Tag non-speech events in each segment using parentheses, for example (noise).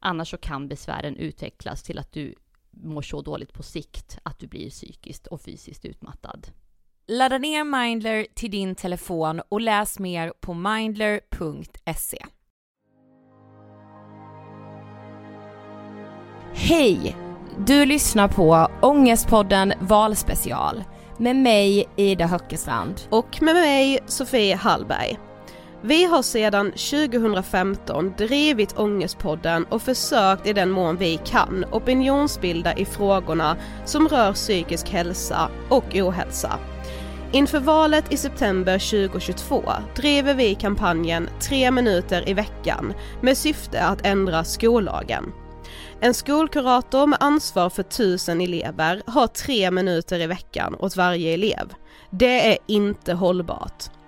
Annars så kan besvären utvecklas till att du mår så dåligt på sikt att du blir psykiskt och fysiskt utmattad. Ladda ner Mindler till din telefon och läs mer på mindler.se. Hej! Du lyssnar på Ångestpodden Valspecial med mig Ida Höckestrand. Och med mig Sofie Hallberg. Vi har sedan 2015 drivit Ångestpodden och försökt i den mån vi kan opinionsbilda i frågorna som rör psykisk hälsa och ohälsa. Inför valet i september 2022 driver vi kampanjen 3 minuter i veckan med syfte att ändra skollagen. En skolkurator med ansvar för tusen elever har tre minuter i veckan åt varje elev. Det är inte hållbart.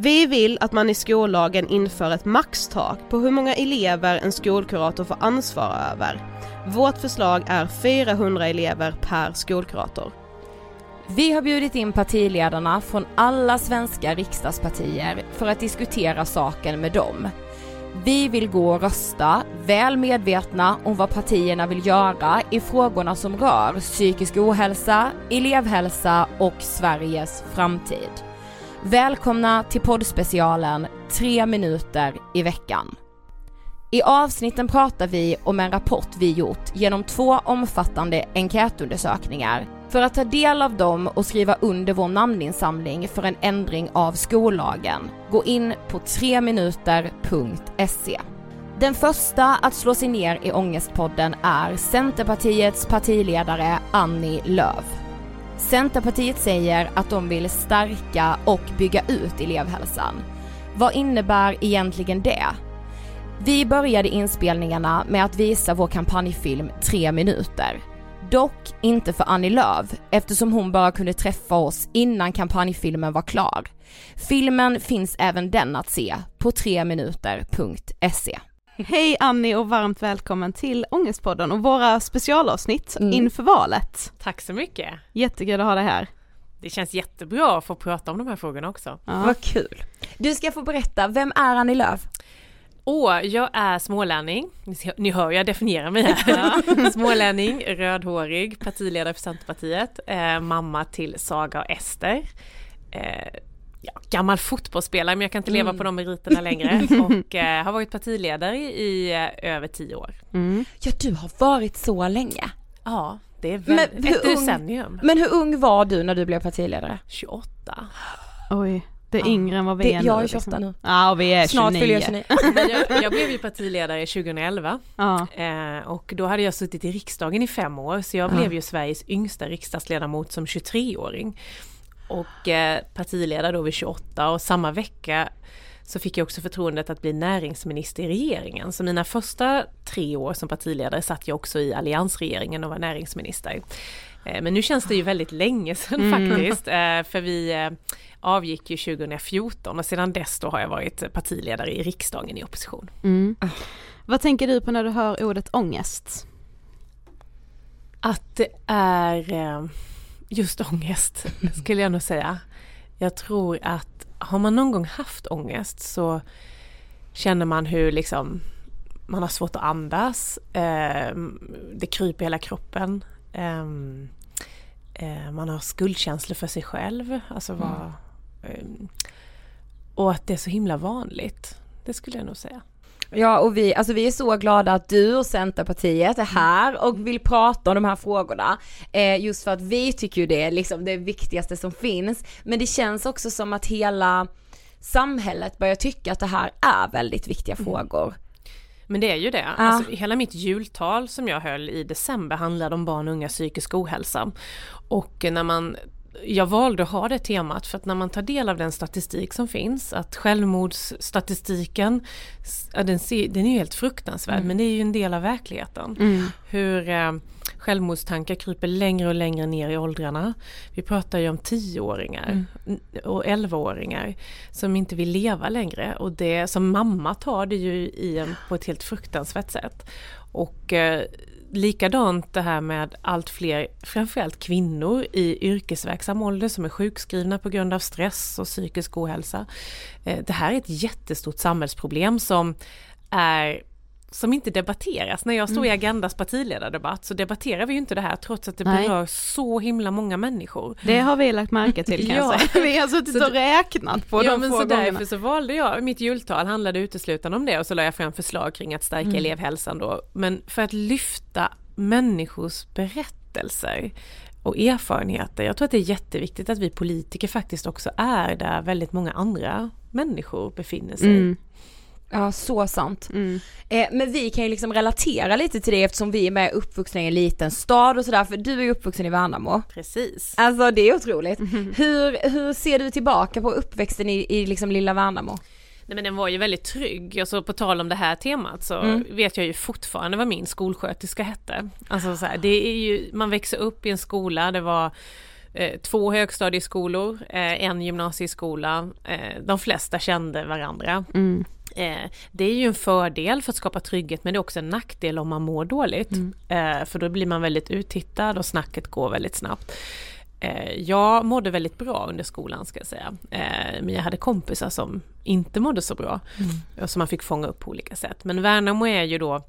Vi vill att man i skollagen inför ett maxtak på hur många elever en skolkurator får ansvara över. Vårt förslag är 400 elever per skolkurator. Vi har bjudit in partiledarna från alla svenska riksdagspartier för att diskutera saken med dem. Vi vill gå och rösta, väl medvetna om vad partierna vill göra i frågorna som rör psykisk ohälsa, elevhälsa och Sveriges framtid. Välkomna till poddspecialen 3 minuter i veckan. I avsnitten pratar vi om en rapport vi gjort genom två omfattande enkätundersökningar för att ta del av dem och skriva under vår namninsamling för en ändring av skollagen. Gå in på 3minuter.se. Den första att slå sig ner i Ångestpodden är Centerpartiets partiledare Annie Lööf. Centerpartiet säger att de vill stärka och bygga ut elevhälsan. Vad innebär egentligen det? Vi började inspelningarna med att visa vår kampanjfilm 3 minuter. Dock inte för Annie Lööf eftersom hon bara kunde träffa oss innan kampanjfilmen var klar. Filmen finns även den att se på 3minuter.se. Hej Annie och varmt välkommen till Ångestpodden och våra specialavsnitt mm. inför valet. Tack så mycket. Jättekul att ha dig här. Det känns jättebra att få prata om de här frågorna också. Ja. Vad kul. Du ska få berätta, vem är Annie Lööf? Åh, jag är smålänning. Ni hör, jag definierar mig här. (laughs) (laughs) smålänning, rödhårig, partiledare för Centerpartiet, eh, mamma till Saga och Ester. Eh, ja, gammal fotbollsspelare men jag kan inte leva mm. på de meriterna längre (laughs) och eh, har varit partiledare i eh, över tio år. Mm. Ja du har varit så länge? Ja, det är väl men, ett decennium. Men hur ung var du när du blev partiledare? 28. Oj. Det är ja. yngre än vad vi det, är nu. Jag är 28 liksom. nu. Ja och vi är Snart 29. jag 29. jag, jag, blev ju partiledare 2011 ja. eh, och då hade jag suttit i riksdagen i fem år så jag ja. blev ju Sveriges yngsta riksdagsledamot som 23-åring. Och eh, partiledare då vid 28 och samma vecka så fick jag också förtroendet att bli näringsminister i regeringen. Så mina första tre år som partiledare satt jag också i alliansregeringen och var näringsminister. Eh, men nu känns det ju väldigt länge sedan mm. faktiskt, eh, för vi avgick ju 2014 och sedan dess då har jag varit partiledare i riksdagen i opposition. Mm. Vad tänker du på när du hör ordet ångest? Att det är just ångest (laughs) skulle jag nog säga. Jag tror att har man någon gång haft ångest så känner man hur liksom man har svårt att andas, eh, det kryper hela kroppen. Eh, eh, man har skuldkänslor för sig själv. Alltså mm. vad, ehm, och att det är så himla vanligt. Det skulle jag nog säga. Ja och vi, alltså vi är så glada att du och Centerpartiet är här och vill prata om de här frågorna. Eh, just för att vi tycker ju det är liksom det viktigaste som finns. Men det känns också som att hela samhället börjar tycka att det här är väldigt viktiga mm. frågor. Men det är ju det. Ja. Alltså, hela mitt jultal som jag höll i december handlade om barn och unga psykisk ohälsa. Och när man jag valde att ha det temat för att när man tar del av den statistik som finns, att självmordsstatistiken, den, ser, den är ju helt fruktansvärd mm. men det är ju en del av verkligheten. Mm. Hur eh, självmordstankar kryper längre och längre ner i åldrarna. Vi pratar ju om tioåringar mm. och elvaåringar som inte vill leva längre och det som mamma tar det ju i en på ett helt fruktansvärt sätt. Och eh, likadant det här med allt fler, framförallt kvinnor i yrkesverksam ålder som är sjukskrivna på grund av stress och psykisk ohälsa. Eh, det här är ett jättestort samhällsproblem som är som inte debatteras. När jag står i mm. Agendas partiledardebatt så debatterar vi ju inte det här trots att det Nej. berör så himla många människor. Det har vi lagt märke till kan (laughs) ja. jag säga. Vi har (laughs) suttit och räknat på ja, de men få så gångerna. Därför så valde jag, mitt jultal handlade uteslutande om det och så la jag fram förslag kring att stärka mm. elevhälsan då. Men för att lyfta människors berättelser och erfarenheter. Jag tror att det är jätteviktigt att vi politiker faktiskt också är där väldigt många andra människor befinner sig. Mm. Ja, så sant. Mm. Eh, men vi kan ju liksom relatera lite till det eftersom vi är med uppvuxna i en liten stad och sådär, för du är uppvuxen i Värnamo. Precis. Alltså det är otroligt. Mm. Hur, hur ser du tillbaka på uppväxten i, i liksom lilla Värnamo? Nej men den var ju väldigt trygg, alltså på tal om det här temat så mm. vet jag ju fortfarande vad min skolsköterska hette. Alltså så här, det är ju, man växer upp i en skola, det var eh, två högstadieskolor, eh, en gymnasieskola, eh, de flesta kände varandra. Mm. Eh, det är ju en fördel för att skapa trygghet men det är också en nackdel om man mår dåligt. Mm. Eh, för då blir man väldigt uttittad och snacket går väldigt snabbt. Eh, jag mådde väldigt bra under skolan ska jag säga. Men jag hade kompisar som inte mådde så bra. Mm. Som man fick fånga upp på olika sätt. Men Värnamo är ju då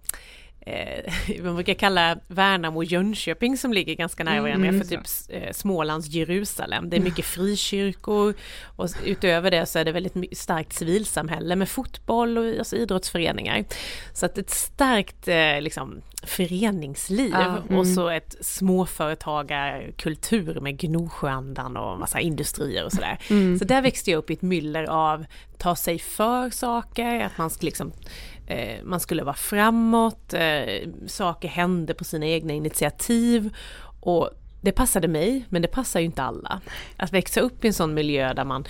eh, (laughs) man brukar kalla Värnamo och Jönköping som ligger ganska nära varandra mm, för typ eh, Smålands Jerusalem. Det är mycket frikyrkor och utöver det så är det väldigt starkt civilsamhälle med fotboll och alltså, idrottsföreningar. Så att ett starkt eh, liksom, föreningsliv ja, mm. och så ett småföretagarkultur med Gnosjöandan och massa industrier och sådär. Mm. Så där växte jag upp i ett myller av ta sig för saker, att man ska liksom eh, man skulle vara framåt, eh, saker hände på sina egna initiativ och det passade mig, men det passar ju inte alla. Att växa upp i en sån miljö där man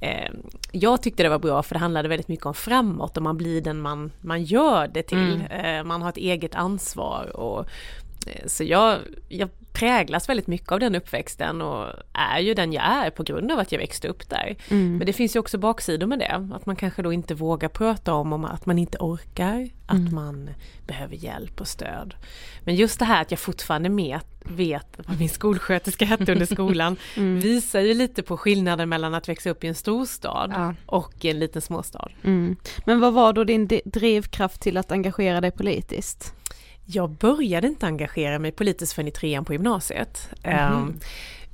eh, Jag tyckte det var bra för det handlade väldigt mycket om framåt och man blir den man, man gör det till. Mm. Eh, man har ett eget ansvar och så jag, jag präglas väldigt mycket av den uppväxten och är ju den jag är på grund av att jag växte upp där. Mm. Men det finns ju också baksidor med det, att man kanske då inte vågar prata om, om att man inte orkar, att mm. man behöver hjälp och stöd. Men just det här att jag fortfarande med, vet vad min skolsköterska hette under skolan (laughs) mm. visar ju lite på skillnaden mellan att växa upp i en storstad ja. och i en liten småstad. Mm. Men vad var då din drivkraft till att engagera dig politiskt? Jag började inte engagera mig politiskt förrän i trean på gymnasiet. Mm. Um,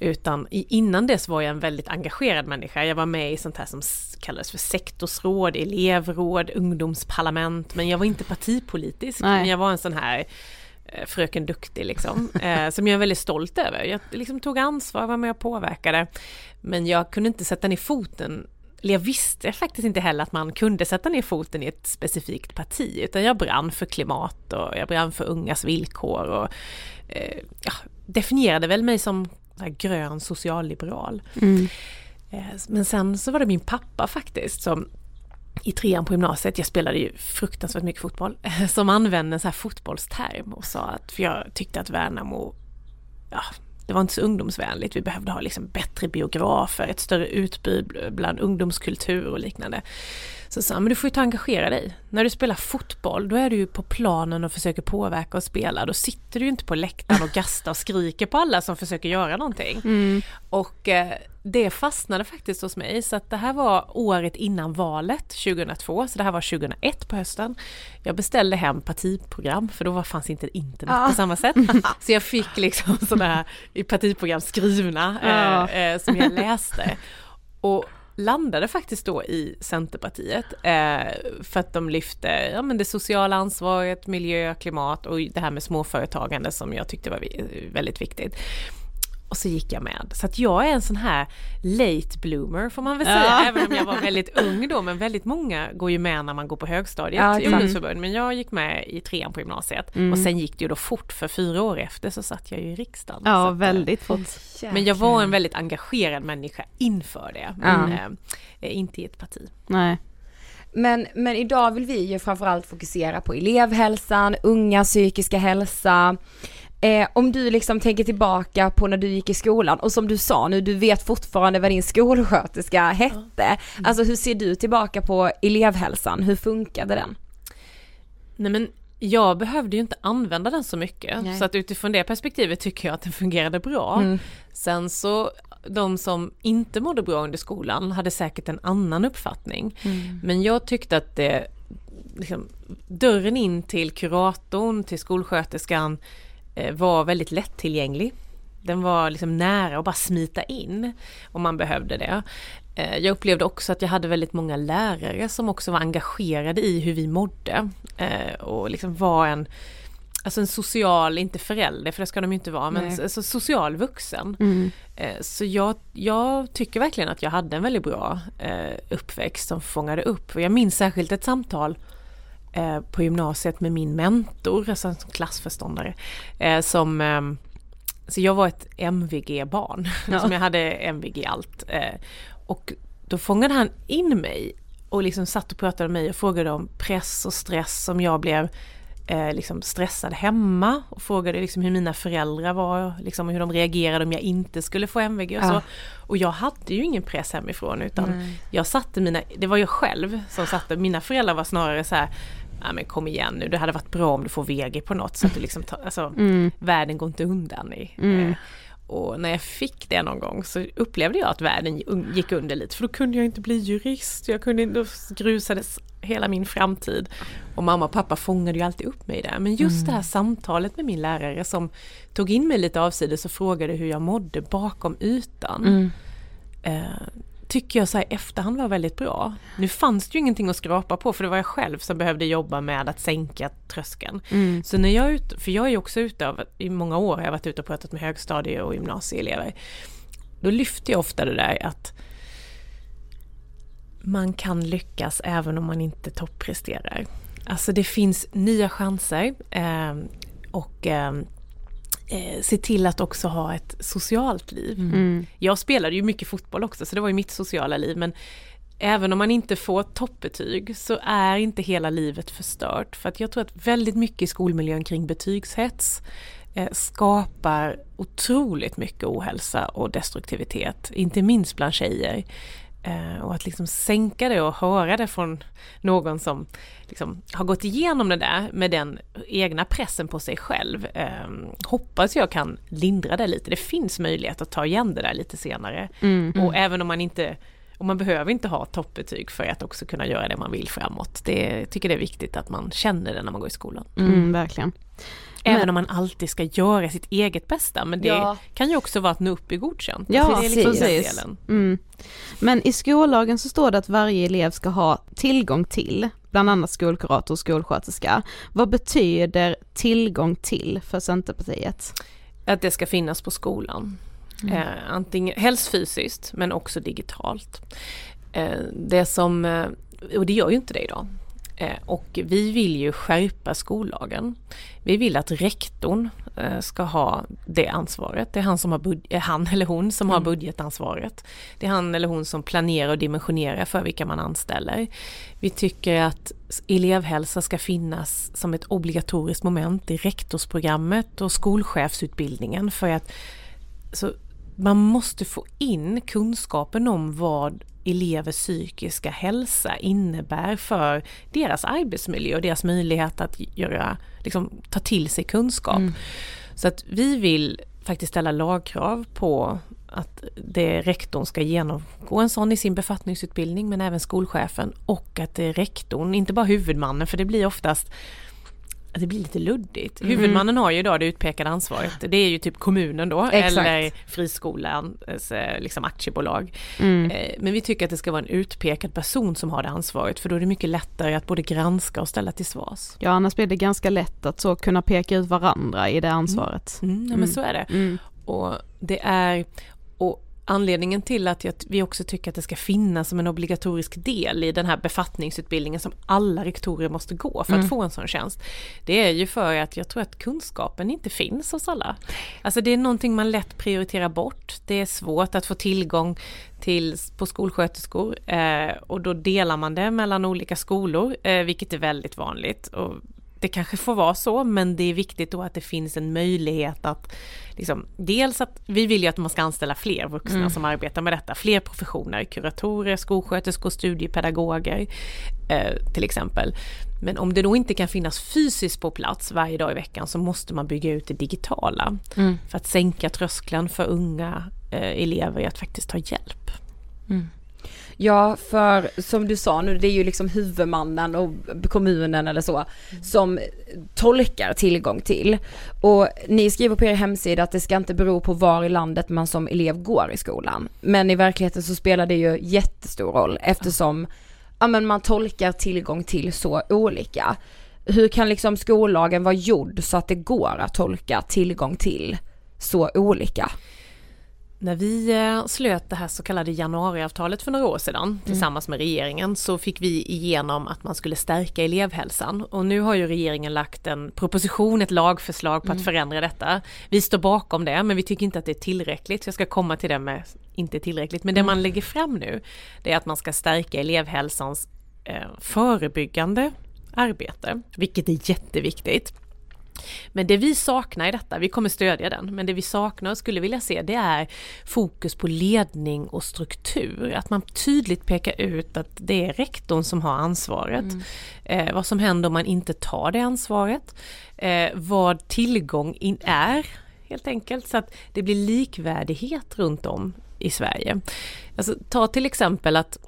utan innan dess var jag en väldigt engagerad människa. Jag var med i sånt här som kallades för sektorsråd, elevråd, ungdomsparlament. Men jag var inte partipolitisk. Nej. Men jag var en sån här eh, fröken duktig liksom. (laughs) eh, som jag är väldigt stolt över. Jag liksom tog ansvar, var med och påverkade. Men jag kunde inte sätta ner foten jag visste faktiskt inte heller att man kunde sätta ner foten i ett specifikt parti, utan jag brann för klimat och jag brann för ungas villkor och eh, ja, definierade väl mig som grön socialliberal. Mm. Eh, men sen så var det min pappa faktiskt som i trean på gymnasiet, jag spelade ju fruktansvärt mycket fotboll, (laughs) som använde en sån här fotbollsterm och sa att, för jag tyckte att Värnamo, ja, det var inte så ungdomsvänligt. Vi behövde ha liksom bättre biografer, ett större utbud bland ungdomskultur och liknande. Så sa men du får ju ta engagera dig. När du spelar fotboll, då är du ju på planen och försöker påverka och spela. Då sitter du ju inte på läktaren och gastar och skriker på alla som försöker göra någonting. Mm. Och eh, det fastnade faktiskt hos mig, så att det här var året innan valet 2002, så det här var 2001 på hösten. Jag beställde hem partiprogram, för då fanns inte internet ja. på samma sätt. (laughs) Så jag fick liksom sådana här partiprogram skrivna eh, eh, som jag läste. Och landade faktiskt då i Centerpartiet eh, för att de lyfte ja, men det sociala ansvaret, miljö, klimat och det här med småföretagande som jag tyckte var väldigt viktigt och så gick jag med. Så att jag är en sån här late bloomer får man väl säga, ja. även om jag var väldigt ung då, men väldigt många går ju med när man går på högstadiet ja, i ungdomsförbund. Men jag gick med i trean på gymnasiet mm. och sen gick det ju då fort, för fyra år efter så satt jag ju i riksdagen. Ja, väldigt fort. Men jag var en väldigt engagerad människa inför det, men ja. äh, inte i ett parti. Nej. Men, men idag vill vi ju framförallt fokusera på elevhälsan, unga psykiska hälsa. Eh, om du liksom tänker tillbaka på när du gick i skolan och som du sa nu, du vet fortfarande vad din skolsköterska hette. Mm. Alltså hur ser du tillbaka på elevhälsan, hur funkade den? Nej men jag behövde ju inte använda den så mycket Nej. så att utifrån det perspektivet tycker jag att den fungerade bra. Mm. Sen så de som inte mådde bra under skolan hade säkert en annan uppfattning. Mm. Men jag tyckte att det, liksom, dörren in till kuratorn, till skolsköterskan var väldigt lättillgänglig. Den var liksom nära att bara smita in om man behövde det. Eh, jag upplevde också att jag hade väldigt många lärare som också var engagerade i hur vi mådde eh, och liksom var en Alltså en social, inte förälder för det ska de inte vara, men alltså social vuxen. Mm. Eh, så jag, jag, tycker verkligen att jag hade en väldigt bra uppväxt som fångade upp. Och jag minns särskilt ett samtal på gymnasiet med min mentor, alltså en klassförståndare, som så jag var ett MVG-barn, ja. (laughs) som jag hade MVG allt. Och då fångade han in mig och liksom satt och pratade med mig och frågade om press och stress om jag blev eh, liksom stressad hemma och frågade liksom hur mina föräldrar var, liksom hur de reagerade om jag inte skulle få MVG och ja. så. Och jag hade ju ingen press hemifrån utan mm. jag satte mina, det var jag själv som satte, mina föräldrar var snarare så här Ja men kom igen nu, det hade varit bra om du får VG på något så att du liksom, tar, alltså mm. världen går inte undan i. Mm. Eh, och när jag fick det någon gång så upplevde jag att världen gick under lite för då kunde jag inte bli jurist, jag kunde då grusades hela min framtid. Och mamma och pappa fångade ju alltid upp mig där. Men just mm. det här samtalet med min lärare som tog in mig lite avsides och frågade hur jag mådde bakom ytan. Mm. Eh, tycker jag så här efterhand var väldigt bra. Nu fanns det ju ingenting att skrapa på för det var jag själv som behövde jobba med att sänka tröskeln. Mm. Så när jag är ute, för jag är ju också ute av, i många år har jag varit ute och pratat med högstadie och gymnasieelever. Då lyfter jag ofta det där att man kan lyckas även om man inte toppresterar. Alltså det finns nya chanser eh, och eh, eh, se till att också ha ett socialt liv. Mm. mm. Jag spelade ju mycket fotboll också så det var ju mitt sociala liv men även om man inte får toppbetyg så är inte hela livet förstört. För att jag tror att väldigt mycket i skolmiljön kring betygshets eh, skapar otroligt mycket ohälsa och destruktivitet, inte minst bland tjejer. Eh, och att liksom sänka det och höra det från någon som liksom har gått igenom det där med den egna pressen på sig själv. Eh, hoppas jag kan lindra det lite. Det finns möjlighet att ta igen det där lite senare. Mm, mm. Och även om man inte och man behöver inte ha toppbetyg för att också kunna göra det man vill framåt. Det tycker det är viktigt att man känner det när man går i skolan. Mm, verkligen. Även men, om man alltid ska göra sitt eget bästa men det ja. kan ju också vara att nå upp i godkänt. Ja, det är liksom precis. Mm. Men i skollagen så står det att varje elev ska ha tillgång till bland annat skolkurator och skolsköterska. Vad betyder tillgång till för Centerpartiet? Att det ska finnas på skolan. Mm. Eh, antingen, helst fysiskt men också digitalt. Eh, det som, eh, och det gör ju inte det idag. Eh, och vi vill ju skärpa skollagen. Vi vill att rektorn eh, ska ha det ansvaret. Det är han, som har eh, han eller hon som mm. har budgetansvaret. Det är han eller hon som planerar och dimensionerar för vilka man anställer. Vi tycker att elevhälsa ska finnas som ett obligatoriskt moment i rektorsprogrammet och skolchefsutbildningen för att så man måste få in kunskapen om vad elevers psykiska hälsa innebär för deras arbetsmiljö och deras möjlighet att göra, liksom, ta till sig kunskap. Mm. Så att vi vill faktiskt ställa lagkrav på att det rektorn ska genomgå en sån i sin befattningsutbildning men även skolchefen och att det är rektorn, inte bara huvudmannen för det blir oftast det blir lite luddigt. Mm. Huvudmannen har ju idag det utpekade ansvaret. Det är ju typ kommunen då Exakt. eller friskolan, eh, liksom aktiebolag. Mm. Eh, men vi tycker att det ska vara en utpekad person som har det ansvaret för då är det mycket lättare att både granska och ställa till svars. Ja annars blir det ganska lätt att så kunna peka ut varandra i det ansvaret. Mm. mm ja men så är det. Mm. Och det är, anledningen till att vi också tycker att det ska finnas som en obligatorisk del i den här befattningsutbildningen som alla rektorer måste gå för att mm. få en sån tjänst. Det är ju för att jag tror att kunskapen inte finns hos alla. Alltså det är någonting man lätt prioriterar bort. Det är svårt att få tillgång till, på skolsköterskor eh, och då delar man det mellan olika skolor, eh, vilket är väldigt vanligt. Och det kanske får vara så, men det är viktigt då att det finns en möjlighet att liksom, dels att vi vill ju att man ska anställa fler vuxna mm. som arbetar med detta, fler professioner, kuratorer, skolsköterskor, studiepedagoger eh, till exempel. Men om det då inte kan finnas fysiskt på plats varje dag i veckan så måste man bygga ut det digitala mm. för att sänka tröskeln för unga eh, elever att faktiskt ta hjälp. Mm. Ja, för som du sa nu, det är ju liksom huvudmannen och kommunen eller så mm. som tolkar tillgång till. Och ni skriver på er hemsida att det ska inte bero på var i landet man som elev går i skolan. Men i verkligheten så spelar det ju jättestor roll eftersom ja, men man tolkar tillgång till så olika. Hur kan liksom skollagen vara gjord så att det går att tolka tillgång till så olika? När vi eh, slöt det här så kallade januariavtalet för några år sedan mm. tillsammans med regeringen så fick vi igenom att man skulle stärka elevhälsan och nu har ju regeringen lagt en proposition, ett lagförslag på mm. att förändra detta. Vi står bakom det men vi tycker inte att det är tillräckligt, jag ska komma till det med inte tillräckligt, men det mm. man lägger fram nu det är att man ska stärka elevhälsans eh, förebyggande arbete, vilket är jätteviktigt. Men det vi saknar i detta, vi kommer stödja den, men det vi saknar och skulle vilja se det är fokus på ledning och struktur. Att man tydligt pekar ut att det är rektorn som har ansvaret. Mm. Eh, vad som händer om man inte tar det ansvaret. Eh, vad tillgång in är helt enkelt så att det blir likvärdighet runt om i Sverige. Alltså, ta till exempel att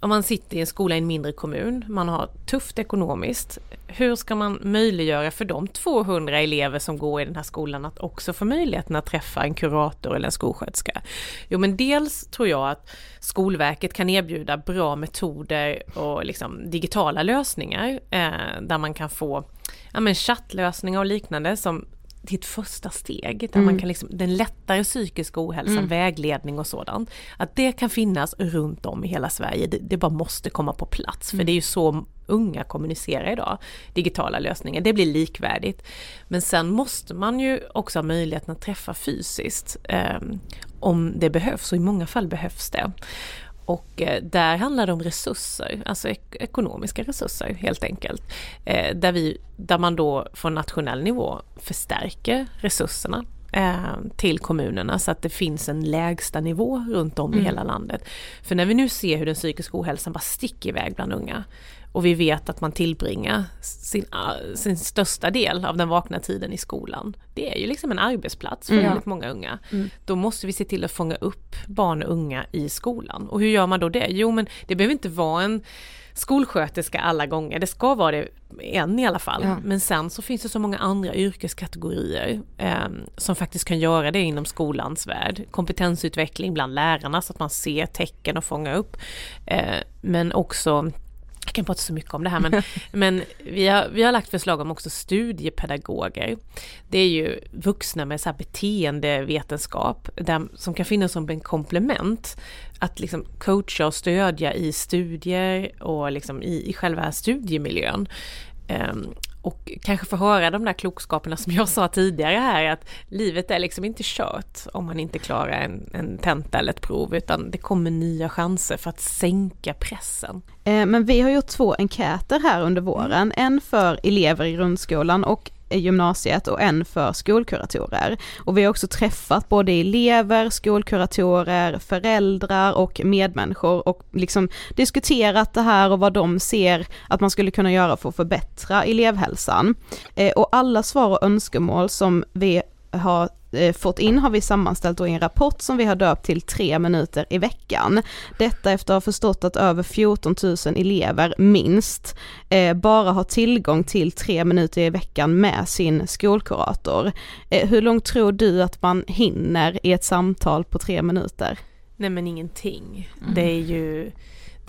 om man sitter i en skola i en mindre kommun, man har tufft ekonomiskt. Hur ska man möjliggöra för de 200 elever som går i den här skolan att också få möjligheten att träffa en kurator eller en skolsköterska? Jo men dels tror jag att Skolverket kan erbjuda bra metoder och liksom digitala lösningar eh, där man kan få ja, men chattlösningar och liknande som till ett första steg där mm. man kan liksom, den lättare psykiska ohälsan, mm. vägledning och sådant. Att det kan finnas runt om i hela Sverige, det, det bara måste komma på plats för mm. det är ju så unga kommunicerar idag, digitala lösningar, det blir likvärdigt. Men sen måste man ju också ha möjligheten att träffa fysiskt eh, om det behövs och i många fall behövs det. Och eh, där handlar det om resurser, alltså ek ekonomiska resurser helt enkelt. Eh, där, vi, där man då från nationell nivå förstärker resurserna till kommunerna så att det finns en lägsta nivå runt om mm. i hela landet. För när vi nu ser hur den psykiska ohälsan bara sticker iväg bland unga och vi vet att man tillbringar sin, sin största del av den vakna tiden i skolan. Det är ju liksom en arbetsplats för mm. väldigt många unga. Mm. Då måste vi se till att fånga upp barn och unga i skolan. Och hur gör man då det? Jo men det behöver inte vara en skolsköterska alla gånger, det ska vara det en i alla fall. Ja. Men sen så finns det så många andra yrkeskategorier eh, som faktiskt kan göra det inom skolans värld. Kompetensutveckling bland lärarna så att man ser tecken och fångar upp. Eh, men också jag kan prata så mycket om det här men, (laughs) men vi, har, vi har lagt förslag om också studiepedagoger. Det är ju vuxna med så här beteendevetenskap där, som kan finnas som en komplement. Att liksom coacha och stödja i studier och liksom i, i själva studiemiljön. Och kanske få höra de där klokskaperna som jag sa tidigare här att livet är liksom inte kört om man inte klarar en, en tenta eller ett prov utan det kommer nya chanser för att sänka pressen. Eh, men vi har gjort två enkäter här under våren, en för elever i grundskolan och gymnasiet och en för skolkuratorer. Och vi har också träffat både elever, skolkuratorer, föräldrar och medmänniskor och liksom diskuterat det här och vad de ser att man skulle kunna göra för att förbättra elevhälsan. Eh, och alla svar och önskemål som vi har fått in har vi sammanställt i en rapport som vi har döpt till tre minuter i veckan. Detta efter att ha förstått att över 14 000 elever minst eh, bara har tillgång till tre minuter i veckan med sin skolkurator. Eh, hur långt tror du att man hinner i ett samtal på tre minuter? Nej men ingenting. Mm. Det är ju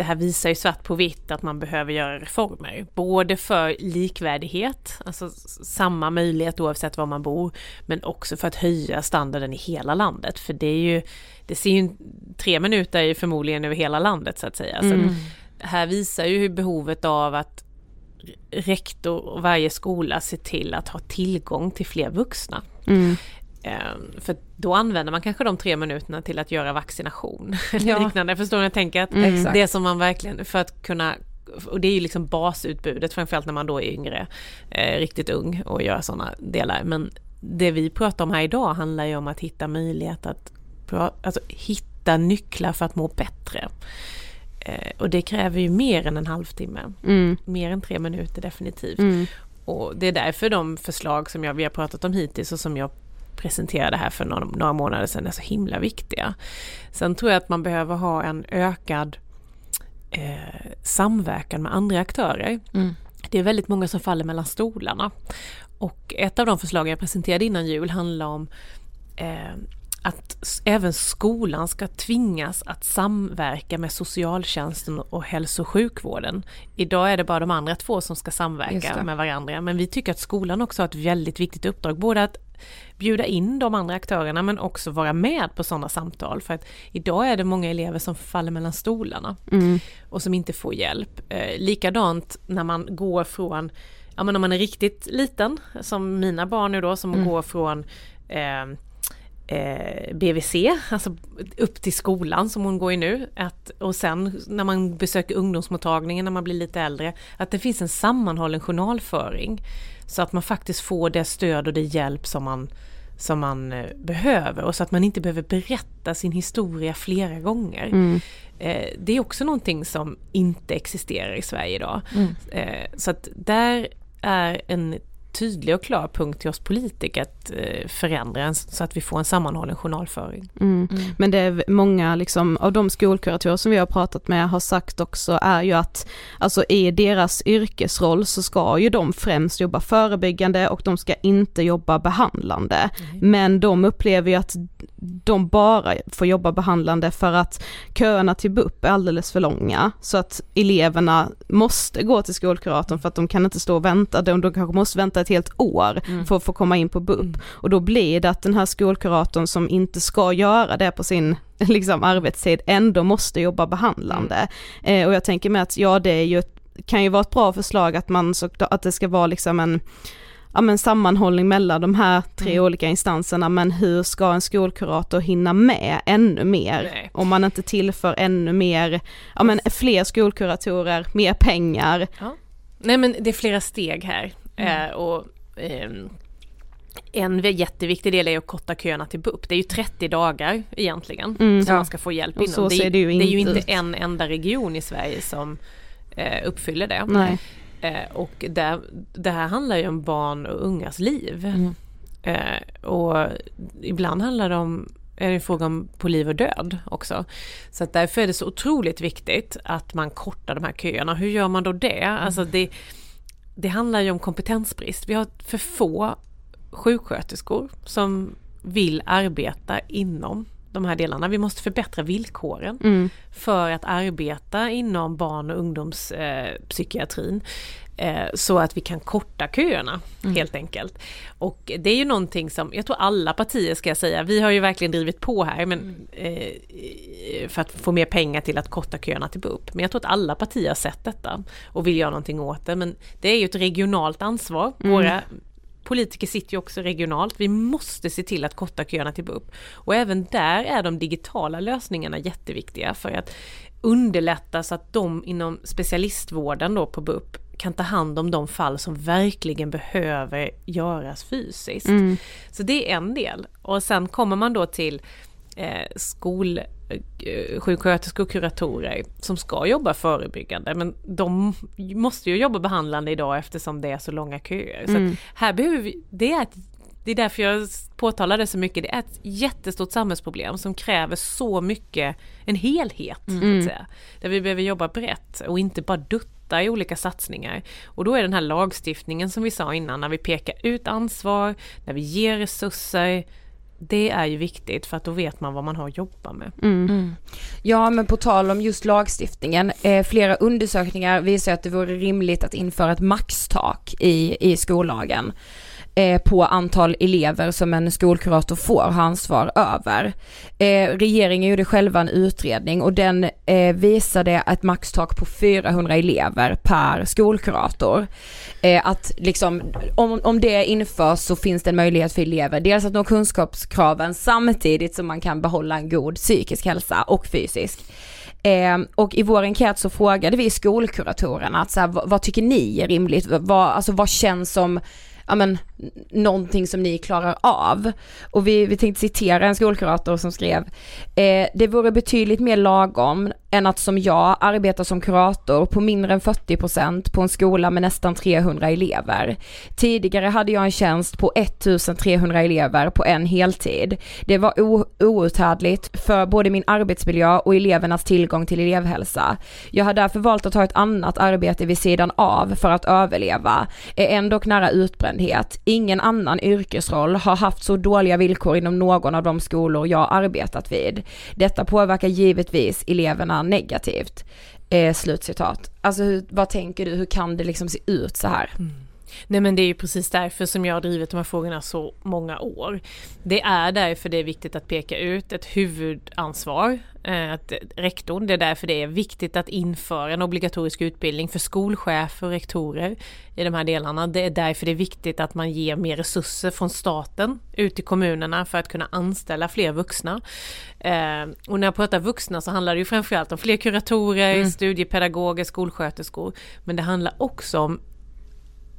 det här visar ju svart på vitt att man behöver göra reformer. Både för likvärdighet, alltså samma möjlighet oavsett var man bor, men också för att höja standarden i hela landet. För det är ju, det ser ju, tre minuter är ju förmodligen över hela landet så att säga. Mm. Så här visar ju behovet av att rektor och varje skola ser till att ha tillgång till fler vuxna. Mm. Ehm, för då använder man kanske de tre minuterna till att göra vaccination. (laughs) Ja. Liknande, förstår ni jag tänker? Att mm. Det som man verkligen, för att kunna och det är ju liksom basutbudet framförallt när man då är yngre, eh, riktigt ung och gör sådana delar. Men det vi pratar om här idag handlar ju om att hitta möjlighet att alltså, hitta nycklar för att må bättre. Eh, och det kräver ju mer än en halvtimme. Mm. Mer än tre minuter definitivt. Mm. Och det är därför de förslag som jag, vi har pratat om hittills och som jag presenterade här för några, några månader sedan är så himla viktiga. Sen tror jag att man behöver ha en ökad eh, samverkan med andra aktörer. Mm. Det är väldigt många som faller mellan stolarna. Och ett av de förslag jag presenterade innan jul handlar om eh, att även skolan ska tvingas att samverka med socialtjänsten och hälso och sjukvården. Idag är det bara de andra två som ska samverka med varandra men vi tycker att skolan också har ett väldigt viktigt uppdrag, både att bjuda in de andra aktörerna men också vara med på sådana samtal. För att idag är det många elever som faller mellan stolarna mm. och som inte får hjälp. Eh, likadant när man går från, ja men om man är riktigt liten, som mina barn nu då, som mm. går från eh, eh, BVC, alltså upp till skolan som hon går i nu. Att, och sen när man besöker ungdomsmottagningen när man blir lite äldre, att det finns en sammanhållen journalföring. Så att man faktiskt får det stöd och det hjälp som man, som man eh, behöver och så att man inte behöver berätta sin historia flera gånger. Mm. Eh, det är också någonting som inte existerar i Sverige idag. Mm. Eh, så att där är en tydlig och klar punkt till oss politiker att eh, förändra så att vi får en sammanhållen journalföring. Mm. Mm. Men det är många liksom, av de skolkuratorer som vi har pratat med har sagt också är ju att alltså i deras yrkesroll så ska ju de främst jobba förebyggande och de ska inte jobba behandlande. Mm. Men de upplever ju att de bara får jobba behandlande för att köerna till BUP är alldeles för långa så att eleverna måste gå till skolkuratorn för att de kan inte stå och vänta, de, de kanske måste vänta ett helt år mm. för att få komma in på BUP. Mm. Och då blir det att den här skolkuratorn som inte ska göra det på sin (laughs) liksom, arbetstid ändå måste jobba behandlande. Mm. Eh, och jag tänker mig att ja det är ju, kan ju vara ett bra förslag att man så, att det ska vara liksom en ja, men sammanhållning mellan de här tre mm. olika instanserna men hur ska en skolkurator hinna med ännu mer? Nej. Om man inte tillför ännu mer, ja men fler skolkuratorer, mer pengar. Ja. Nej men det är flera steg här. Mm. Eh, och, eh, en jätteviktig del är att korta köerna till BUP. Det är ju 30 dagar egentligen mm, som ja. man ska få hjälp inom. Det, det, är, det, är ju inte en enda region i Sverige som eh, uppfyller det. Nej. Eh, och det, det, här handlar ju om barn och ungas liv. Mm. Eh, och ibland handlar det om är det en fråga om på liv och död också. Så att därför är det så otroligt viktigt att man kortar de här köerna. Hur gör man då det? Mm. Alltså det, det handlar ju om kompetensbrist. Vi har för få sjuksköterskor som vill arbeta inom de här delarna. Vi måste förbättra villkoren mm. för att arbeta inom barn och ungdomspsykiatrin. Eh, så att vi kan korta köerna mm. helt enkelt. Och det är ju någonting som, jag tror alla partier ska jag säga, vi har ju verkligen drivit på här men, mm. eh, för att få mer pengar till att korta köerna till BUP. Men jag tror att alla partier har sett detta och vill göra någonting åt det. Men det är ju ett regionalt ansvar. Mm. Våra politiker sitter ju också regionalt. Vi måste se till att korta köerna till BUP. Och även där är de digitala lösningarna jätteviktiga för att underlätta så att de inom specialistvården då på BUP kan ta hand om de fall som verkligen behöver göras fysiskt. Mm. Så det är en del. Och sen kommer man då till eh, skol eh, sjuksköterskor och kuratorer som ska jobba förebyggande men de måste ju jobba behandlande idag eftersom det är så långa köer. Mm. Så här behöver vi, det är ett det är därför jag påtalar det så mycket. Det är ett jättestort samhällsproblem som kräver så mycket, en helhet. Mm. Så att mm. säga, där vi behöver jobba brett och inte bara dutta i olika satsningar. Och då är den här lagstiftningen som vi sa innan, när vi pekar ut ansvar, när vi ger resurser, det är ju viktigt för att då vet man vad man har att jobba med. Mm. Mm. Ja men på tal om just lagstiftningen, eh, flera undersökningar visar att det vore rimligt att införa ett maxtak i, i skollagen eh, på antal elever som en skolkurator får ha ansvar över. Eh, regeringen gjorde själva en utredning och den eh, visade ett maxtak på 400 elever per skolkurator. Eh, att liksom, om, om det införs så finns det en möjlighet för elever, dels att nå kunskapskraven samtidigt som man kan behålla en god psykisk hälsa och fysisk. Eh, och i vår enkät så frågade vi skolkuratorerna att så här, vad, vad, tycker ni är rimligt? Vad, alltså vad känns som ja men, någonting som ni klarar av. Och vi, vi tänkte citera en skolkurator som skrev, eh, det vore betydligt mer lagom än att som jag arbeta som kurator på mindre än 40% på en skola med nästan 300 elever. Tidigare hade jag en tjänst på 1300 elever på en heltid. Det var outhärdligt för både min arbetsmiljö och elevernas tillgång till elevhälsa. Jag har därför valt att ta ett annat arbete vid sidan av för att överleva, är ändå nära utbrändhet ingen annan yrkesroll har haft så dåliga villkor inom någon av de skolor jag arbetat vid. Detta påverkar givetvis eleverna negativt. Eh, slutcitat. Alltså hur, vad tänker du, hur kan det liksom se ut så här? Mm. Nej men det är ju precis därför som jag har drivit de här frågorna så många år. Det är därför det är viktigt att peka ut ett huvudansvar, eh, att rektorn, det är därför det är viktigt att införa en obligatorisk utbildning för skolchefer och rektorer i de här delarna. Det är därför det är viktigt att man ger mer resurser från staten ut till kommunerna för att kunna anställa fler vuxna. Eh, och när jag pratar vuxna så handlar det ju framförallt om fler kuratorer, mm. studiepedagoger, skolsköterskor. Men det handlar också om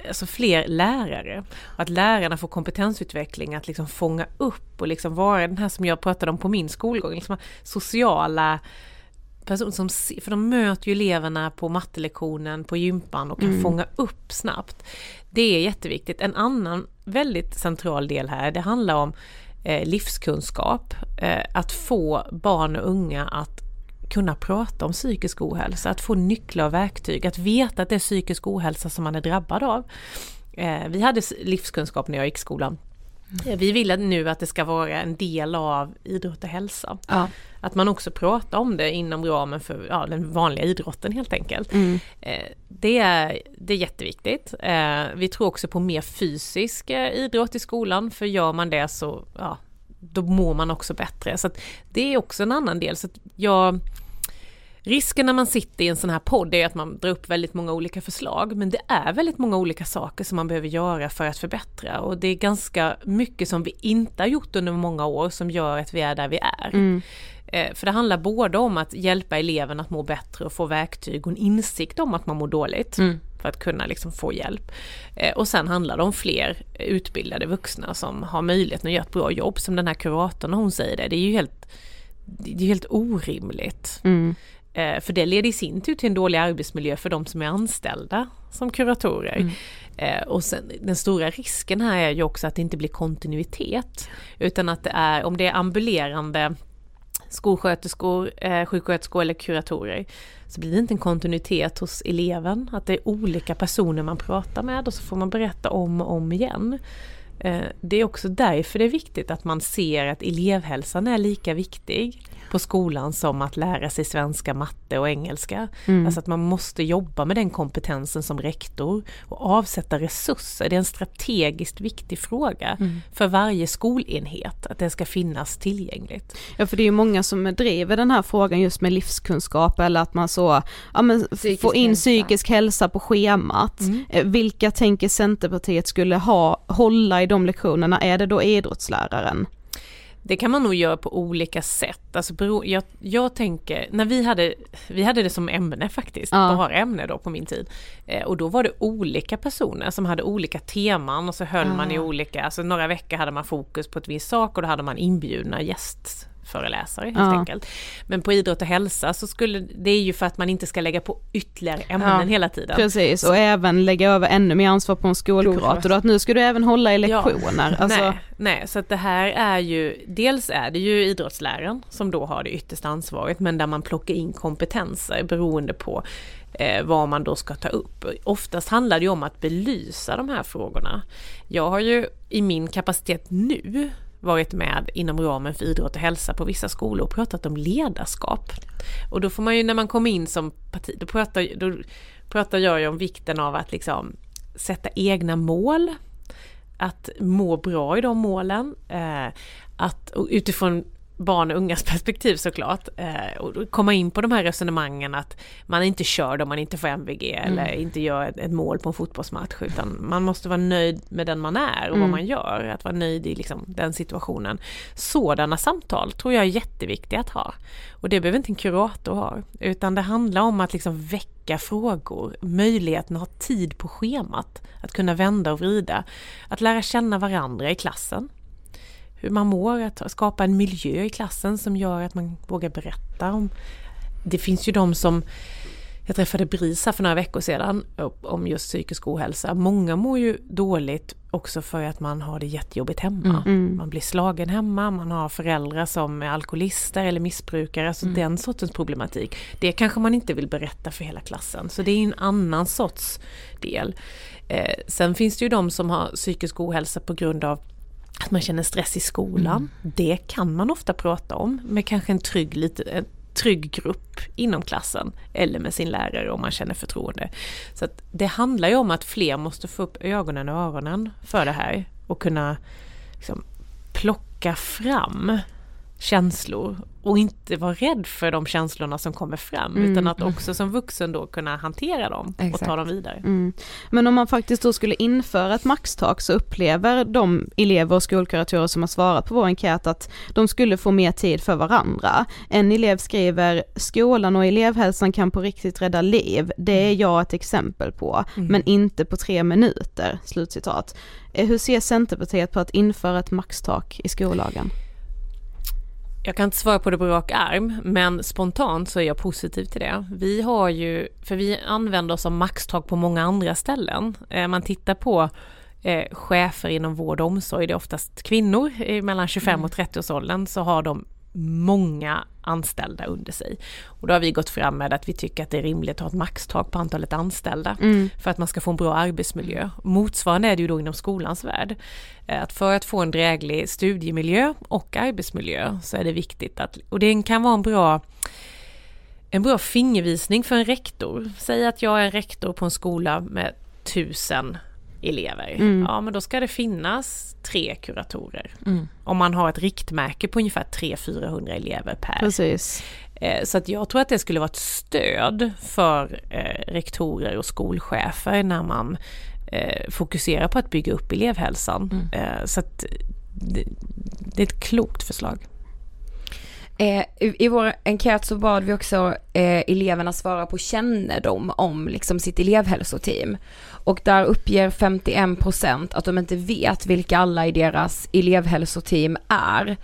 alltså fler lärare. Att lärarna får kompetensutveckling att liksom fånga upp och liksom vara den här som jag pratade om på min skolgång, liksom sociala personer som, för de möter ju eleverna på mattelektionen, på gympan och kan mm. fånga upp snabbt. Det är jätteviktigt. En annan väldigt central del här, det handlar om eh, livskunskap. Eh, att få barn och unga att kunna prata om psykisk ohälsa, att få nycklar och verktyg, att veta att det är psykisk ohälsa som man är drabbad av. Eh, vi hade livskunskap när jag gick skolan. Mm. Vi vill nu att det ska vara en del av idrott och hälsa. Ja. Att man också pratar om det inom ramen för ja, den vanliga idrotten helt enkelt. Mm. Eh, det, är, det är jätteviktigt. Eh, vi tror också på mer fysisk idrott i skolan, för gör man det så ja, då mår man också bättre. Så det är också en annan del. Så jag Risken när man sitter i en sån här podd är att man drar upp väldigt många olika förslag, men det är väldigt många olika saker som man behöver göra för att förbättra och det är ganska mycket som vi inte har gjort under många år som gör att vi är där vi är. Mm. Eh, för det handlar både om att hjälpa eleven att må bättre och få verktyg och en insikt om att man mår dåligt. Mm. För att kunna liksom få hjälp. Eh, och sen handlar det om fler utbildade vuxna som har möjlighet att göra ett bra jobb. Som den här kuratorn hon säger det, det är ju helt, det är helt orimligt. Mm. Eh, för det leder i sin tur till en dålig arbetsmiljö för de som är anställda som kuratorer. Mm. Eh, och sen, den stora risken här är ju också att det inte blir kontinuitet. Utan att det är, om det är ambulerande skolsköterskor, eh, sjuksköterskor eller kuratorer så blir det inte en kontinuitet hos eleven. Att det är olika personer man pratar med och så får man berätta om och om igen. Det är också därför det är viktigt att man ser att elevhälsan är lika viktig på skolan som att lära sig svenska, matte och engelska. Mm. Alltså att man måste jobba med den kompetensen som rektor och avsätta resurser. Det är en strategiskt viktig fråga mm. för varje skolenhet att det ska finnas tillgängligt. Ja för det är ju många som driver den här frågan just med livskunskap eller att man så, ja men få in hälsa. psykisk hälsa på schemat. Mm. Eh, vilka tänker Centerpartiet skulle ha, hålla i de lektionerna? Är det då idrottsläraren? Det kan man nog göra på olika sätt. Alltså, jag, jag tänker, när vi hade, vi hade det som ämne faktiskt, ja. har ämne då på min tid. Eh, och då var det olika personer som hade olika teman och så höll ja. man i olika, alltså några veckor hade man fokus på ett visst sak och då hade man inbjudna gäst föreläsare helt ja. enkelt. Men på idrott och hälsa så skulle, det är ju för att man inte ska lägga på ytterligare ämnen ja, hela tiden. Precis, och även lägga över ännu mer ansvar på en skolkurator att nu ska du även hålla i lektioner. Ja, (laughs) alltså. nej, nej, så att det här är ju, dels är det ju idrottsläraren som då har det yttersta ansvaret men där man plockar in kompetenser beroende på eh, vad man då ska ta upp. Oftast handlar det ju om att belysa de här frågorna. Jag har ju i min kapacitet nu varit med inom ramen för idrott och hälsa på vissa skolor och pratat om ledarskap. Och då får man ju när man kommer in som parti, då pratar, då pratar jag ju om vikten av att liksom sätta egna mål, att må bra i de målen, eh, att utifrån barn och ungas (laughs) perspektiv såklart. Eh, och komma in på de här resonemangen att man inte kör om man inte får MVG mm. eller inte gör ett, ett, mål på en fotbollsmatch utan man måste vara nöjd med den man är och mm. vad man gör. Att vara nöjd i liksom den situationen. Sådana samtal tror jag är jätteviktiga att ha. Och det behöver inte en kurator ha utan det handlar om att liksom väcka frågor, möjligheten att ha tid på schemat, att kunna vända och vrida, att lära känna varandra i klassen hur man mår, att skapa en miljö i klassen som gör att man vågar berätta om. Det finns ju de som jag träffade BRIS här för några veckor sedan om just psykisk ohälsa. Många mår ju dåligt också för att man har det jättejobbigt hemma. Mm. mm. Man blir slagen hemma, man har föräldrar som är alkoholister eller missbrukare, alltså mm. den sortens problematik. Det kanske man inte vill berätta för hela klassen, så det är en annan sorts del. Eh, sen finns det ju de som har psykisk ohälsa på grund av att man känner stress i skolan. Mm. Det kan man ofta prata om med kanske en trygg, lite, en trygg grupp inom klassen eller med sin lärare om man känner förtroende. Så Det handlar ju om att fler måste få upp ögonen och öronen för det här och kunna liksom, plocka fram känslor och inte vara rädd för de känslorna som kommer fram mm. utan att också som vuxen då kunna hantera dem Exakt. och ta dem vidare. Mm. Men om man faktiskt då skulle införa ett maxtak så upplever de elever och skolkuratorer som har svarat på vår enkät att de skulle få mer tid för varandra. En elev skriver skolan och elevhälsan kan på riktigt rädda liv, det är jag ett exempel på, mm. men inte på tre minuter. Slutcitat. Eh, hur ser Centerpartiet på att införa ett maxtak i skollagen? Jag kan inte svara på det på rak arm, men spontant så är jag positiv till det. Vi har ju, för vi använder oss av maxtak på många andra ställen. Eh, man tittar på eh, chefer inom vård och omsorg, det är oftast kvinnor mellan 25 och 30 års åldern, så har de många anställda under sig. Och då har vi gått fram med att vi tycker att det är rimligt att ha ett maxtak på antalet anställda mm. för att man ska få en bra arbetsmiljö. Motsvarande är det ju då inom skolans värld. Eh, att för att få en dräglig studiemiljö och arbetsmiljö så är det viktigt att, och det kan vara en bra en bra fingervisning för en rektor. Säg att jag är rektor på en skola med tusen elever. Mm. Ja men då ska det finnas tre kuratorer. Mm. Om man har ett riktmärke på ungefär 300-400 elever per. Precis. Eh, så att jag tror att det skulle vara ett stöd för eh, rektorer och skolchefer när man eh, fokuserar på att bygga upp elevhälsan. Mm. Så att det, det är ett klokt förslag. Eh, i, I vår enkät så bad vi också eh, eleverna svara på kännedom om liksom sitt elevhälsoteam. Och där uppger 51% att de inte vet vilka alla i deras elevhälsoteam är.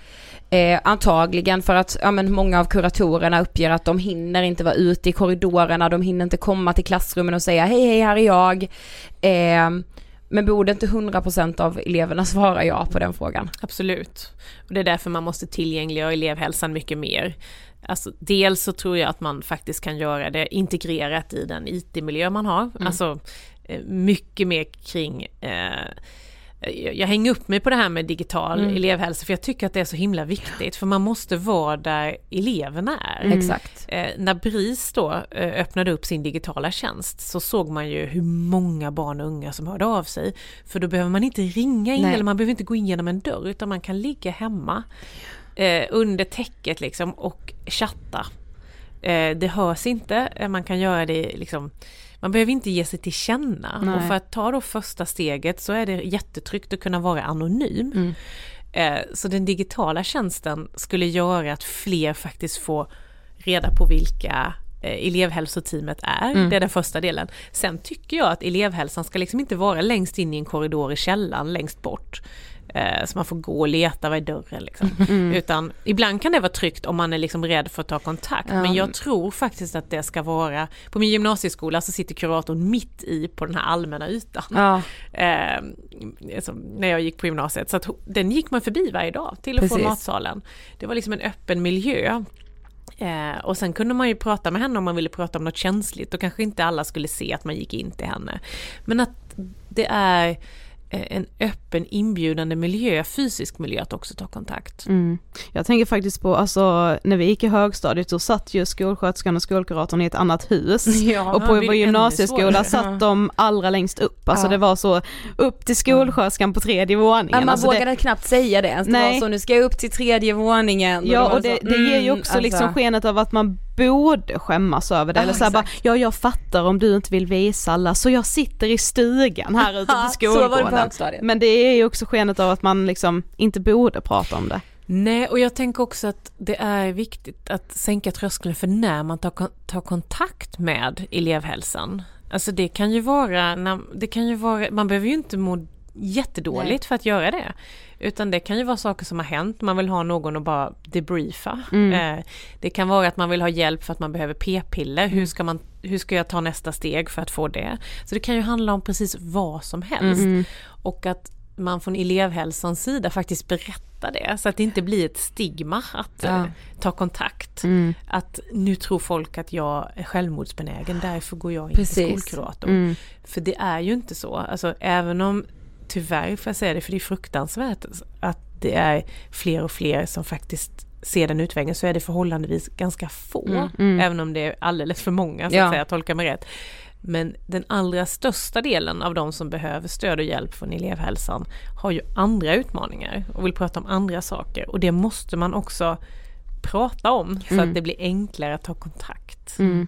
Eh, antagligen för att ja, men många av kuratorerna uppger att de hinner inte vara ute i korridorerna, de hinner inte komma till klassrummen och säga hej hej här är jag. Eh, men borde inte 100% av eleverna (laughs) svara ja på den frågan? Absolut. Och det är därför man måste tillgängliggöra elevhälsan mycket mer. Alltså, dels så tror jag att man faktiskt kan göra det integrerat i den IT-miljö man har. Mm. Alltså mycket mer kring eh, jag hänger upp mig på det här med digital mm. elevhälsa för jag tycker att det är så himla viktigt för man måste vara där eleverna är. Mm. Exakt. Eh, när BRIS då eh, öppnade upp sin digitala tjänst så såg man ju hur många barn och unga som hörde av sig. För då behöver man inte ringa in Nej. eller man behöver inte gå in genom en dörr utan man kan ligga hemma eh, under täcket liksom och chatta. Eh, det hörs inte, eh, man kan göra det liksom man behöver inte ge sig till känna. Nej. Och för att ta då första steget så är det jättetryggt att kunna vara anonym. Mm. Eh, så den digitala tjänsten skulle göra att fler faktiskt får reda på vilka eh, elevhälsoteamet är. Mm. Det är den första delen. Sen tycker jag att elevhälsan ska liksom inte vara längst in i en korridor i källaren längst bort. Eh, så man får gå och leta, vad är dörren liksom. Mm. Utan ibland kan det vara tryggt om man är liksom rädd för att ta kontakt. Mm. Men jag tror faktiskt att det ska vara, på min gymnasieskola så sitter kuratorn mitt i på den här allmänna ytan. Ja. (laughs) Eh, alltså, när jag gick på gymnasiet. Så att den gick man förbi varje dag till och från matsalen. Det var liksom en öppen miljö. Eh, och sen kunde man ju prata med henne om man ville prata om något känsligt och kanske inte alla skulle se att man gick in till henne. Men att det är en öppen inbjudande miljö, fysisk miljö att också ta kontakt. Mm. Jag tänker faktiskt på, alltså när vi gick i högstadiet så satt ju skolsköterskan och skolkuratorn i ett annat hus (laughs) ja, och på vår gymnasieskola satt de allra längst upp, alltså ja. det var så upp till skolsköterskan på tredje våningen. Ja, man alltså vågade det... knappt säga det ens, det var så nu ska jag upp till tredje våningen. Ja och, och det, det, ger ju mm, också liksom alltså... liksom skenet av att man borde skämmas över det, ah, eller såhär bara, ja jag fattar om du inte vill visa alla så jag sitter i stugan här (laughs) ute på skolgården. Men det är ju också skenet av att man liksom inte borde prata om det. Nej, och jag tänker också att det är viktigt att sänka tröskeln för när man tar, tar kontakt med elevhälsan. Alltså det kan ju vara, det kan ju vara, man behöver ju inte må jättedåligt Nej. för att göra det. Utan det kan ju vara saker som har hänt, man vill ha någon att bara debriefa. Mm. Eh, det kan vara att man vill ha hjälp för att man behöver p-piller, hur mm. ska, man, hur ska jag ta nästa steg för att få det? Så det kan ju handla om precis vad som helst. Mm. Och att man från elevhälsans sida faktiskt berättar det så att det inte blir ett stigma att ja. eh, ta kontakt. Mm. Att nu tror folk att jag är självmordsbenägen därför går jag in till skolkuratorn. Mm. För det är ju inte så. Alltså även om tyvärr får jag säga det, för det är fruktansvärt att det är fler och fler som faktiskt ser den utvägen så är det förhållandevis ganska få, mm, mm. även om det är alldeles för många så att ja. säga, tolka mig rätt. Men den allra största delen av de som behöver stöd och hjälp från elevhälsan har ju andra utmaningar och vill prata om andra saker och det måste man också prata om så mm. att det blir enklare att ta kontakt. Mm.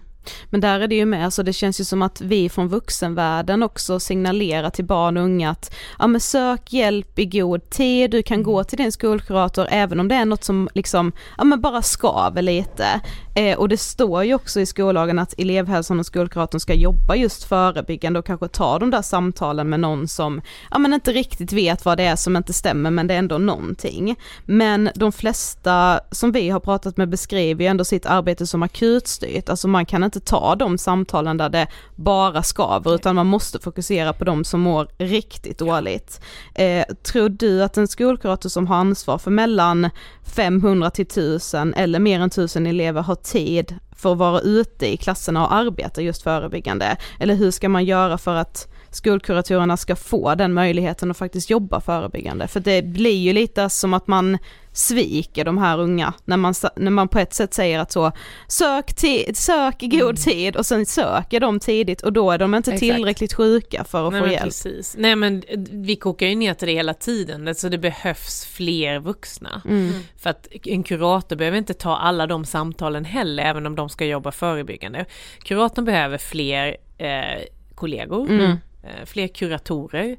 Men där är det ju med, alltså det känns ju som att vi från vuxenvärlden också signalerar till barn och unga att ja men sök hjälp i god tid, du kan gå mm. till din skolkurator även om det är något som liksom, ja men bara skaver lite. Eh, och det står ju också i skollagen att elevhälsan och skolkuratorn ska jobba just förebyggande och kanske ta de där samtalen med någon som, ja men inte riktigt vet vad det är som inte stämmer men det är ändå någonting. Men de flesta som vi har pratat med beskriver ju ändå sitt arbete som akutstyrt, alltså man kan inte ta de samtalen där det bara skaver utan man måste fokusera på de som mår riktigt dåligt. Eh, tror du att en skolkurator som har ansvar för mellan 500 till 1000 eller mer än 1000 elever har tid för att vara ute i klasserna och arbeta just förebyggande? Eller hur ska man göra för att skolkuratorerna ska få den möjligheten att faktiskt jobba förebyggande? För det blir ju lite som att man sviker de här unga när man, när man på ett sätt säger att så sök, tid, sök i god mm. tid och sen söker de tidigt och då är de inte Exakt. tillräckligt sjuka för att Nej, få hjälp. Precis. Nej men vi kokar ju ner till det hela tiden, så det behövs fler vuxna. Mm. För att en kurator behöver inte ta alla de samtalen heller, även om de ska jobba förebyggande. Kuratorn behöver fler eh, kollegor, mm. Eh, fler kuratorer,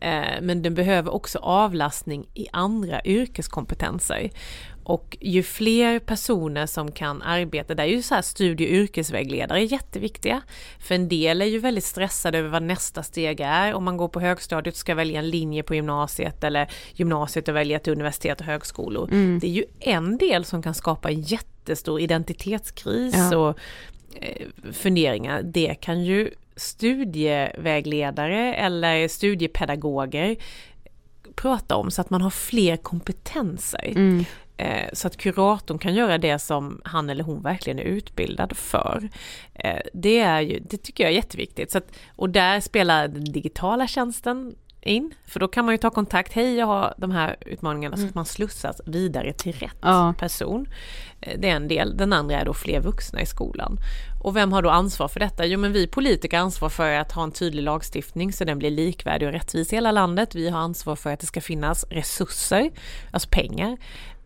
eh, men den behöver också avlastning i andra yrkeskompetenser. Och ju fler personer som kan arbeta, där är ju så här studie och yrkesvägledare jätteviktiga. För en del är ju väldigt stressade över vad nästa steg är. Om man går på högstadiet ska välja en linje på gymnasiet eller gymnasiet och välja till universitet och högskolor. Mm. Det är ju en del som kan skapa en jättestor identitetskris ja. och eh, funderingar. Det kan ju studievägledare eller studiepedagoger prata om så att man har fler kompetenser. Mm. Eh, så att kuratorn kan göra det som han eller hon verkligen är utbildad för. Eh, det, är ju, det tycker jag är jätteviktigt. Så att, och där spelar den digitala tjänsten in, för då kan man ju ta kontakt, hej jag har de här utmaningarna, mm. så att man slussas vidare till rätt ja. person. Eh, det är en del, den andra är då fler vuxna i skolan. Och vem har då ansvar för detta? Jo men vi politiker har ansvar för att ha en tydlig lagstiftning så den blir likvärdig och rättvis i hela landet. Vi har ansvar för att det ska finnas resurser, alltså pengar.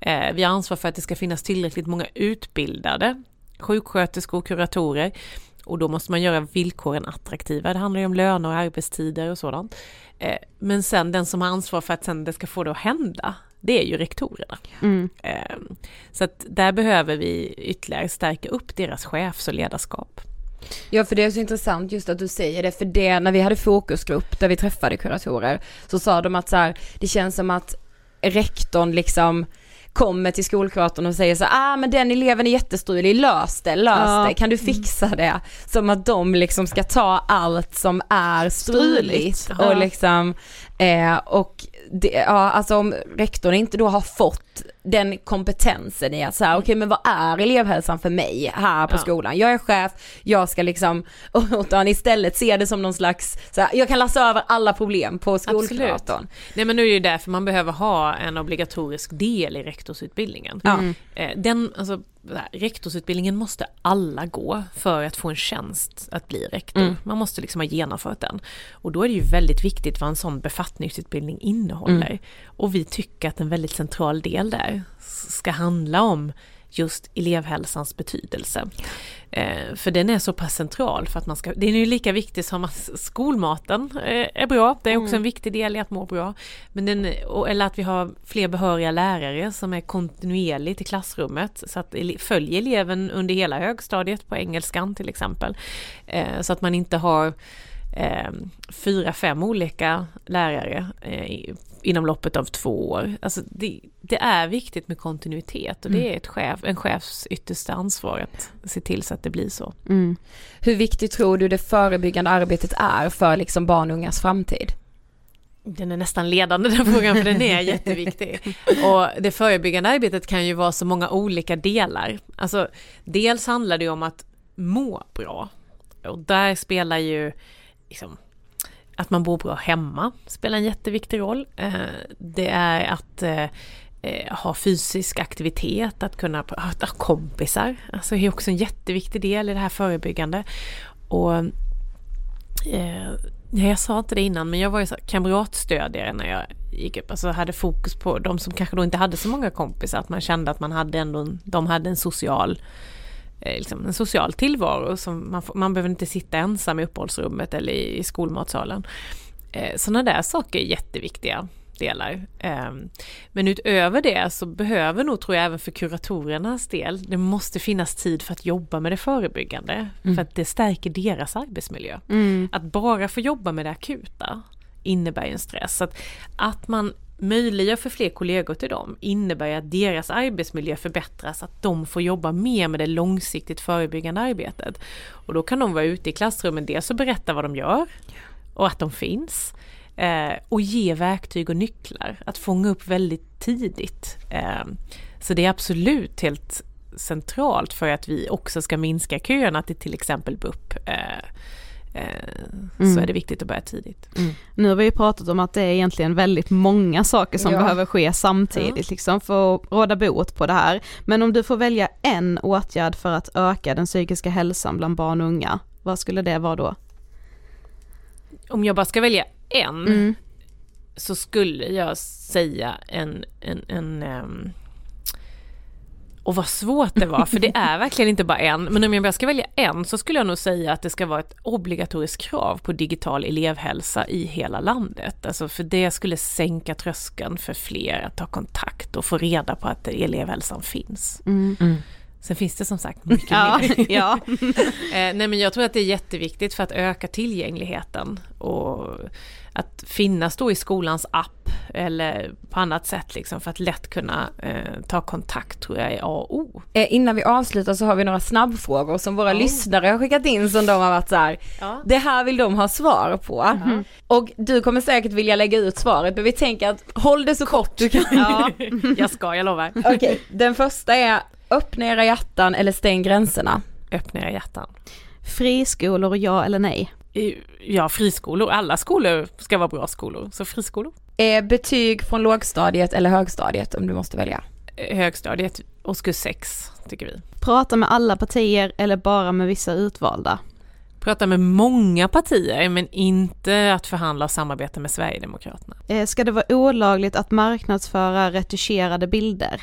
Eh, vi har ansvar för att det ska finnas tillräckligt många utbildade sjuksköterskor och kuratorer. Och då måste man göra villkoren attraktiva. Det handlar ju om löner och arbetstider och sådant. Eh, men sen den som har ansvar för att sen det ska få det att hända, det är ju rektorerna. Mm. Ehm, så att där behöver vi ytterligare stärka upp deras chefs och ledarskap. Ja för det är så intressant just att du säger det, för det när vi hade fokusgrupp där vi träffade kuratorer så sa de att så här, det känns som att rektorn liksom kommer till skolkuratorn och säger så ah men den eleven är jättestrulig, lös det, lös ja. det, kan du fixa det? Som att de liksom ska ta allt som är struligt och liksom, eh, och det, ja alltså om rektorn inte då har fått den kompetensen i att säga, okej okay, men vad är elevhälsan för mig här på ja. skolan? Jag är chef, jag ska liksom, (laughs) utan istället se det som någon slags, så här, jag kan lassa över alla problem på skolkuratorn. Nej men nu är det ju därför man behöver ha en obligatorisk del i rektorsutbildningen. Mm. Den, alltså rektorsutbildningen måste alla gå för att få en tjänst att bli rektor. Mm. Man måste liksom ha genomfört den. Och då är det ju väldigt viktigt vad en sån befattningsutbildning innehåller. Mm. Och vi tycker att en väldigt central del där ska handla om just elevhälsans betydelse. Eh, för den är så pass central för att man ska, den är ju lika viktig som att skolmaten eh, är bra, det är också mm. en viktig del i att må bra. Men den, eller att vi har fler behöriga lärare som är kontinuerligt i klassrummet så att följer eleven under hela högstadiet på engelskan till exempel. Eh, så att man inte har eh, fyra, fem olika lärare eh, inom loppet av två år. Alltså det, det, är viktigt med kontinuitet och det mm. är ett chef, en chefs yttersta ansvar att se till så att det blir så. Mm. Hur viktigt tror du det förebyggande arbetet är för liksom barn och ungas framtid? Den är nästan ledande den frågan för den är (laughs) jätteviktig. Och det förebyggande arbetet kan ju vara så många olika delar. Alltså dels handlar det om att må bra. Och där spelar ju liksom, att man bor bra hemma spelar en jätteviktig roll. Eh, det är att eh, eh, ha fysisk aktivitet, att kunna ha kompisar. Alltså det är också en jätteviktig del i det här förebyggande. Och eh, jag sa inte det innan men jag var ju så kamratstödjare när jag gick upp, alltså hade fokus på de som kanske då inte hade så många kompisar, att man kände att man hade ändå, de hade en social liksom en social tillvaro. Som man, får, man behöver inte sitta ensam i uppehållsrummet eller i, i skolmatsalen. Eh, Sådana där saker är jätteviktiga delar. Ehm, men utöver det så behöver nog, tror jag, även för kuratorernas del, det måste finnas tid för att jobba med det förebyggande. Mm. För att det stärker deras arbetsmiljö. Mm. Att bara få jobba med det akuta innebär en stress. Att, att man möjliggör för fler kollegor till dem innebär att deras arbetsmiljö förbättras, att de får jobba mer med det långsiktigt förebyggande arbetet. Och då kan de vara ute i klassrummen dels och berätta vad de gör och att de finns. Eh, och ge verktyg och nycklar att fånga upp väldigt tidigt. Eh, så det är absolut helt centralt för att vi också ska minska köerna till till exempel BUP. Eh, Eh, mm. så är det viktigt att börja tidigt. Mm. Nu har vi ju pratat om att det är egentligen väldigt många saker som ja. behöver ske samtidigt ja. liksom för att råda bot på det här. Men om du får välja en åtgärd för att öka den psykiska hälsan bland barn och unga, vad skulle det vara då? Om jag bara ska välja en mm. så skulle jag säga en, en, en um, och vad svårt det var, för det är (laughs) verkligen inte bara en. Men om jag bara ska välja en så skulle jag nog säga att det ska vara ett obligatoriskt krav på digital elevhälsa i hela landet. Alltså för det skulle sänka tröskeln för fler att ta kontakt och få reda på att elevhälsan finns. Mm. Mm. Sen finns det som sagt (laughs) mycket ja, mer. (laughs) ja. Eh, nej men jag tror att det är jätteviktigt för att öka tillgängligheten och att finnas då i skolans app eller på annat sätt liksom för att lätt kunna eh, ta kontakt tror jag är A och O. Eh, innan vi avslutar så har vi några snabbfrågor som våra oh. lyssnare har skickat in som de har varit så här, ja. det här vill de ha svar på. Mm. Och du kommer säkert vilja lägga ut svaret men vi tänker att håll det så kort du kan. Ja, (laughs) jag ska, jag lovar. Okej, okay. den första är öppna era hjärtan eller stäng gränserna. Öppna era hjärtan. Friskolor ja eller nej? Ja, friskolor. Alla skolor ska vara bra skolor, så friskolor. Eh, betyg från lågstadiet eller högstadiet om du måste välja? Eh, högstadiet, årskurs 6 tycker vi. Prata med alla partier eller bara med vissa utvalda? Prata med många partier men inte att förhandla och samarbeta med Sverigedemokraterna. Eh, ska det vara olagligt att marknadsföra retuscherade bilder?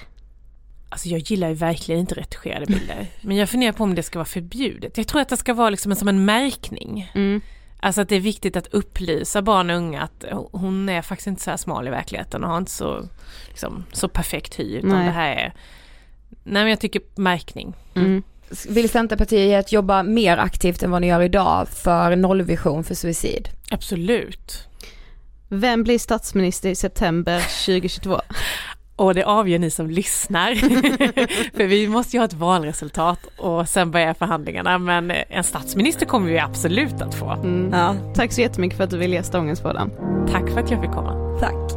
Alltså jag gillar ju verkligen inte retuscherade bilder. Men jag funderar på om det ska vara förbjudet. Jag tror att det ska vara liksom som en märkning. Mm. Alltså att det är viktigt att upplysa barn och unga att hon är faktiskt inte så här smal i verkligheten och har inte så, liksom, så perfekt hy. Utan Nej. det här är, nej men jag tycker märkning. Mm. Vill Centerpartiet jobba mer aktivt än vad ni gör idag för nollvision för suicid? Absolut. Vem blir statsminister i september (laughs) 2022? Och det avgör ni som lyssnar. (laughs) för vi måste ju ha ett valresultat och sen börjar förhandlingarna. Men en statsminister kommer vi absolut att få. Mm. Ja. Tack så jättemycket för att du ville gästa Ångestpodden. Tack för att jag fick komma. Tack.